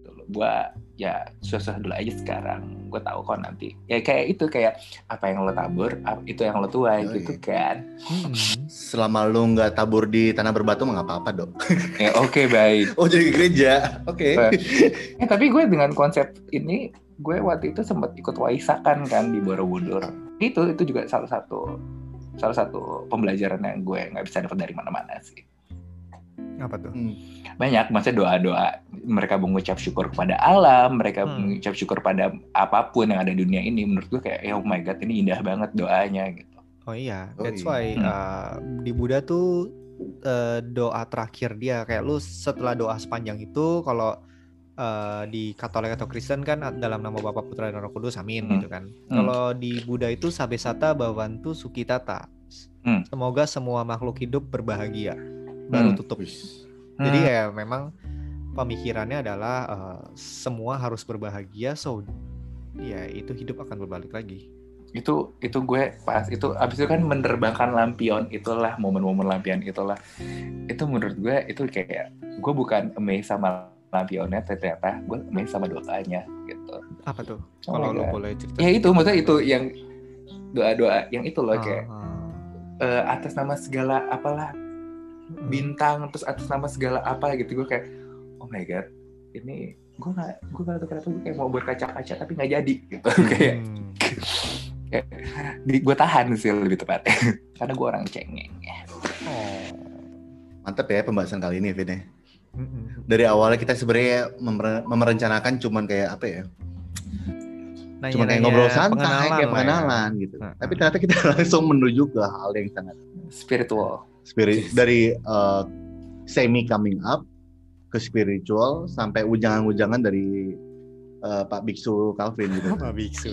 Dulu gue ya susah dulu aja sekarang. Gue tahu kok nanti. Ya kayak itu kayak apa yang lo tabur itu yang lo tuai oh, gitu kan. Hmm. selama lo nggak tabur di tanah berbatu nggak apa-apa dok. Ya oke okay, baik. Oh jadi gereja. Oke. Okay. eh, tapi gue dengan konsep ini gue waktu itu sempat ikut waisakan kan di Borobudur. Itu itu juga salah satu salah satu pembelajaran yang gue nggak bisa dapat dari mana-mana sih apa tuh? Hmm. Banyak, maksudnya doa-doa mereka mengucap syukur kepada alam, mereka hmm. mengucap syukur pada apa pun yang ada di dunia ini. Menurut gue kayak, oh my god, ini indah banget doanya gitu. Oh iya, oh that's oh, iya. why hmm. uh, di Buddha tuh uh, doa terakhir dia kayak lu setelah doa sepanjang itu kalau uh, di Katolik atau Kristen kan dalam nama Bapa Putra dan Roh Kudus amin hmm. gitu kan. Hmm. Kalau di Buddha itu sabesata bawantu sukitata. Hmm. Semoga semua makhluk hidup berbahagia baru hmm. tutup. Hmm. Jadi ya memang pemikirannya adalah uh, semua harus berbahagia, so ya itu hidup akan berbalik lagi. Itu itu gue pas itu abis itu kan menerbangkan lampion itulah momen-momen lampion itulah itu menurut gue itu kayak gue bukan amazed sama lampionnya ternyata gue amazed sama doanya gitu. Apa tuh? Oh Kalau lo boleh cerita. Ya itu maksudnya itu yang doa-doa yang itu loh kayak uh, atas nama segala apalah bintang terus atas nama segala apa gitu gue kayak oh my god ini gue nggak gue nggak tahu kenapa gue kayak mau berkaca-kaca tapi nggak jadi gitu hmm. kayak kayak gue tahan sih lebih tepatnya karena gue orang cengeng oh. mantep ya pembahasan kali ini Vin ya. dari awalnya kita sebenarnya memer memerencanakan cuman kayak apa ya Nanya, cuma kayak ngobrol santai kayak pengenalan ya. gitu. Tapi ternyata kita langsung menuju ke hal yang sangat spiritual spirit dari uh, semi coming up ke spiritual sampai ujangan-ujangan dari uh, Pak Biksu Calvin gitu. Pak Biksu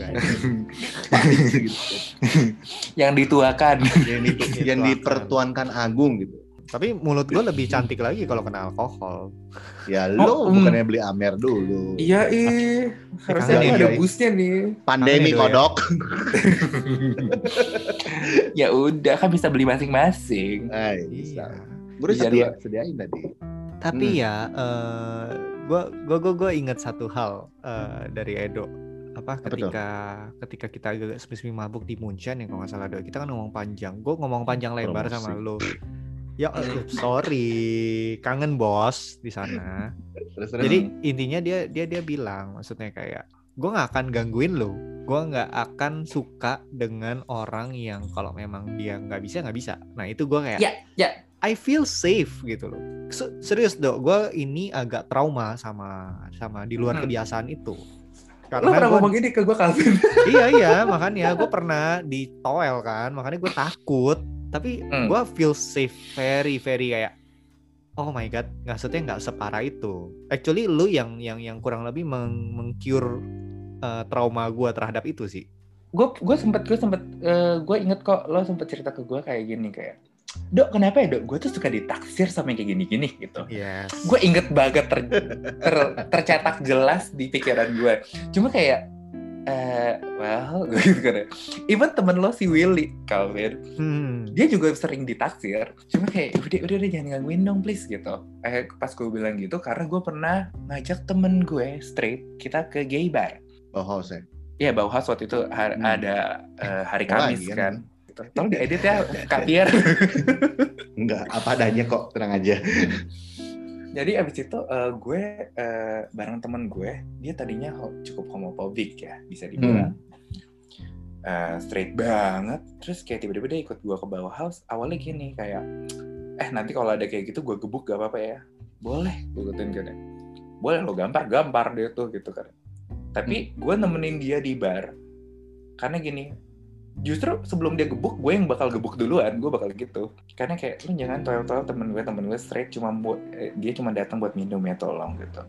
Pak Biksu gitu. yang dituakan. yang, ditu yang dipertuankan agung gitu. Tapi mulut gue lebih cantik lagi kalau kena alkohol. Ya lo oh, mm. bukannya beli Amer dulu. Iya ih. Harusnya nih, ada busnya nih. Pandemi kodok. Ya. udah kan bisa beli masing-masing. Eh, bisa. Gue udah sedia, sediain tadi. Tapi hmm. ya, uh, gue gue gue gue ingat satu hal uh, dari Edo apa ketika apa ketika kita agak semi mabuk di Munchen yang kalau nggak salah kita kan ngomong panjang gue ngomong panjang lebar Promosi. sama lo Ya, uh, sorry, kangen bos di sana. Jadi intinya dia dia dia bilang, maksudnya kayak gue nggak akan gangguin lo, gue nggak akan suka dengan orang yang kalau memang dia nggak bisa nggak bisa. Nah itu gue kayak, ya, yeah, yeah. I feel safe gitu loh. Serius dok, gue ini agak trauma sama sama di luar hmm. kebiasaan itu. Karena lo pernah gua, ngomong gini ke gue Calvin? iya iya, makanya gue pernah di toel kan, makanya gue takut tapi hmm. gue feel safe very very kayak oh my god nggak maksudnya nggak separah itu. Actually lu yang yang yang kurang lebih meng mengcure uh, trauma gue terhadap itu sih. Gue gue sempet gue sempet uh, gue inget kok lo sempet cerita ke gue kayak gini kayak dok kenapa ya dok? Gue tuh suka ditaksir sama yang kayak gini-gini gitu. Yes. gue inget banget ter, ter, tercetak jelas di pikiran gue cuma kayak eh well gitu kan even temen lo si Willy Calvin hmm. dia juga sering ditaksir cuma kayak udah udah udah jangan gangguin dong please gitu eh pas gue bilang gitu karena gue pernah ngajak temen gue straight kita ke gay bar Bauhaus ya Iya Bauhaus waktu itu hari, hmm. ada uh, hari Kamis kan, kan. Gitu. tolong diedit ya Kak Pierre enggak apa adanya kok tenang aja Jadi abis itu eh, gue eh, bareng temen gue, dia tadinya cukup homofobik ya, bisa dibilang. Eh, straight banget, terus kayak tiba-tiba dia ikut gue ke bawah house. Awalnya gini kayak, eh nanti kalau ada kayak gitu gue gebuk gak apa-apa ya? Boleh, gue gituin kan. Boleh lo gampar, gampar dia tuh gitu kan. Tapi gue nemenin dia di bar, karena gini, justru sebelum dia gebuk, gue yang bakal gebuk duluan, gue bakal gitu. Karena kayak lu jangan toel-toel temen gue, temen gue straight cuma buat eh, dia cuma datang buat minum ya tolong gitu.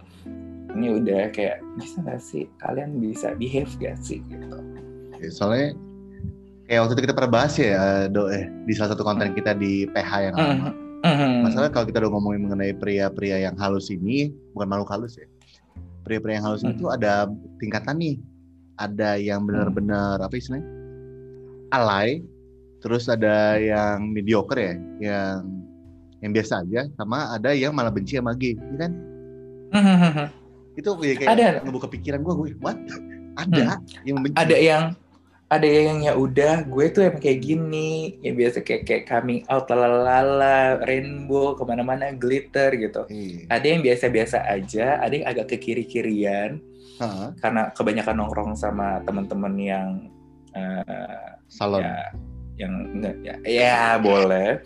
Ini udah kayak bisa gak sih kalian bisa behave gak sih gitu. Oke, Soalnya kayak waktu itu kita pernah bahas ya, eh, Do, eh, di salah satu konten kita di PH yang lama. Mhm. Masalah kalau kita udah ngomongin mengenai pria-pria yang halus ini, bukan makhluk halus ya. Pria-pria yang halus Hmm. tuh ada tingkatan nih. Ada yang benar-benar apa istilahnya? Alay, terus ada yang mediocre ya, yang yang biasa aja, sama ada yang malah benci sama gay, ya kan? Itu ya kayak Ada. ngebuka pikiran gue, gue what? Ada yang membenci. ada yang ada yang ya udah gue tuh emang kayak gini ya biasa kayak kayak coming out lalala rainbow ke mana-mana glitter gitu Iya. ada yang biasa-biasa aja ada yang agak ke kiri-kirian Hah, karena kebanyakan nongkrong sama teman-teman yang eh, salon. ya yang enggak ya ya boleh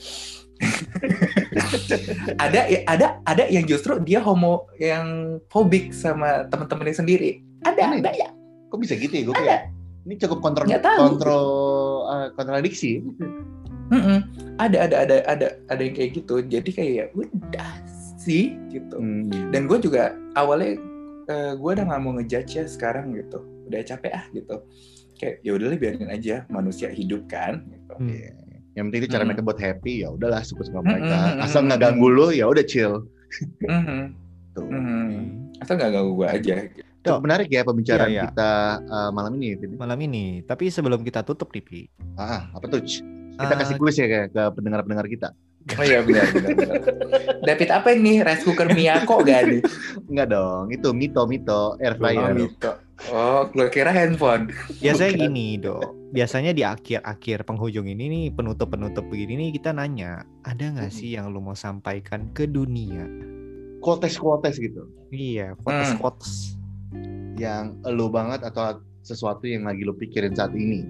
ada ada ada yang justru dia homo yang fobik sama teman-temannya sendiri ada Aneh. ada ya Kok bisa gitu ya? Gue kayak ini cukup kontrol kontrol eh, kontradiksi. Mm-mm. ada ada ada ada ada yang kayak gitu jadi kayak ya udah sih gitu Hmm. dan gue juga awalnya eh, gue udah nggak mau ngejudge ya sekarang gitu udah capek ah gitu kayak ya udahlah biarin aja manusia hidup kan gitu. Hmm. Iya. Yang penting itu cara Hmm. mereka buat happy ya udahlah suka-suka Hmm, mereka. hmm, hmm, Asal nggak hmm. ganggu lu ya udah chill. Mhm, Tuh. mhm. asal nggak ganggu gue aja gitu. Cukup menarik ya pembicaraan Iya, iya. kita eh, malam ini. Vin. Malam ini. Tapi sebelum kita tutup Pi. Ah, apa tuh? Kita Ah, kasih kuis ya ke, ke pendengar-pendengar kita. Oh iya benar benar, benar. David apa ini rice cooker Miyako gak nih Enggak dong, itu mito mito air oh, fryer. Mito. oh gue kira handphone Biasanya Bukan. gini, Do. Biasanya di akhir-akhir penghujung ini nih, penutup-penutup begini nih kita nanya, ada nggak Hmm. sih yang lu mau sampaikan ke dunia? Quotes-quotes gitu. Iya, Hmm. quotes-quotes. Yang lu banget atau sesuatu yang lagi lu pikirin saat ini.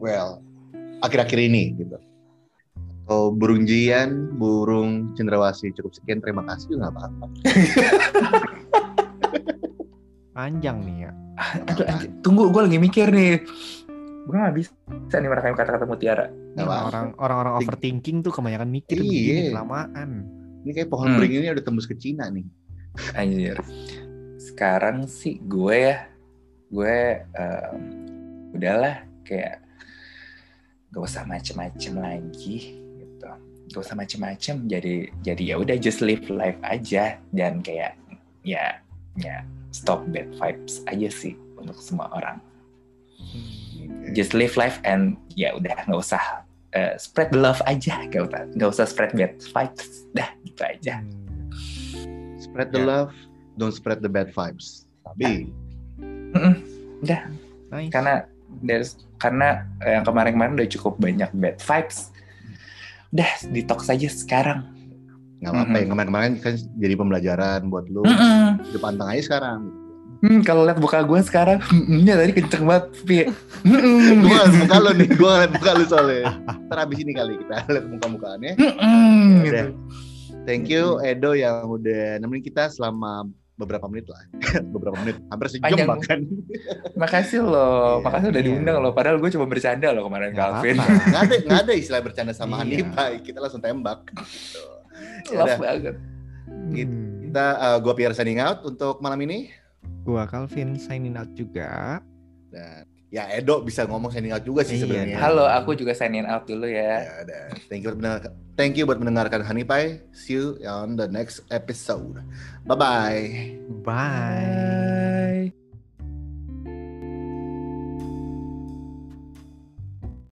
Well, akhir-akhir ini gitu. Atau burung jian, burung cendrawasih. Cukup sekian, terima kasih. Nggak apa-apa. Panjang nih ya. Aduh, tunggu gue lagi mikir nih gue gak bisa nih merekam kata-kata mutiara Nggak. Orang orang-orang Think- overthinking tuh kebanyakan mikir Iya. begini kelamaan. Ini kayak pohon Hmm. beringin ini udah tembus ke Cina nih. Anjir. Sekarang sih gue ya, gue em, udahlah kayak gak usah macem-macem lagi gitu. Gak usah macem-macem. Jadi jadi ya udah just live life aja dan kayak ya ya stop bad vibes aja sih untuk semua orang. Just live life and ya udah nggak usah eh, spread the love aja, gak usah nggak usah spread bad vibes, dah gitu aja. Hmm. Spread the Ya. love, don't spread the bad vibes. Tapi Mm-mm. Nice. karena there's karena yang kemarin-kemarin udah cukup banyak bad vibes udah detox saja sekarang nggak apa-apa Mhm. yang kemarin-kemarin kan jadi pembelajaran buat lu Mm-mm. hidup anteng aja sekarang. Hmm, kalau lihat muka gue sekarang ya tadi kenceng banget Pi. gue gitu. muka lu nih, gue ngeliat muka lu soalnya. Ntar abis ini kali kita lihat muka-mukaannya. Udah. gitu. Thank you Edo yang udah nemenin kita selama beberapa menit lah. beberapa menit, hampir sejam Panjang. bahkan. makasih loh Iya, makasih udah iya. diundang loh padahal gue cuma bercanda loh kemarin Nggak Calvin apa-apa. Nggak ada, nggak ada istilah bercanda sama Iya. Hanifa, kita langsung tembak. Gitu. love Yaudah, banget Gitu. Hmm. kita, uh, gue Pierre signing out untuk malam ini. Gua Calvin signing out juga. Dan ya Edo bisa ngomong signing out juga sih Iya. sebenarnya. halo aku juga sign in out dulu ya Ya udah. Thank you buat mendengarkan, thank you buat mendengarkan Hanipai. See you on the next episode. Bye bye. Bye.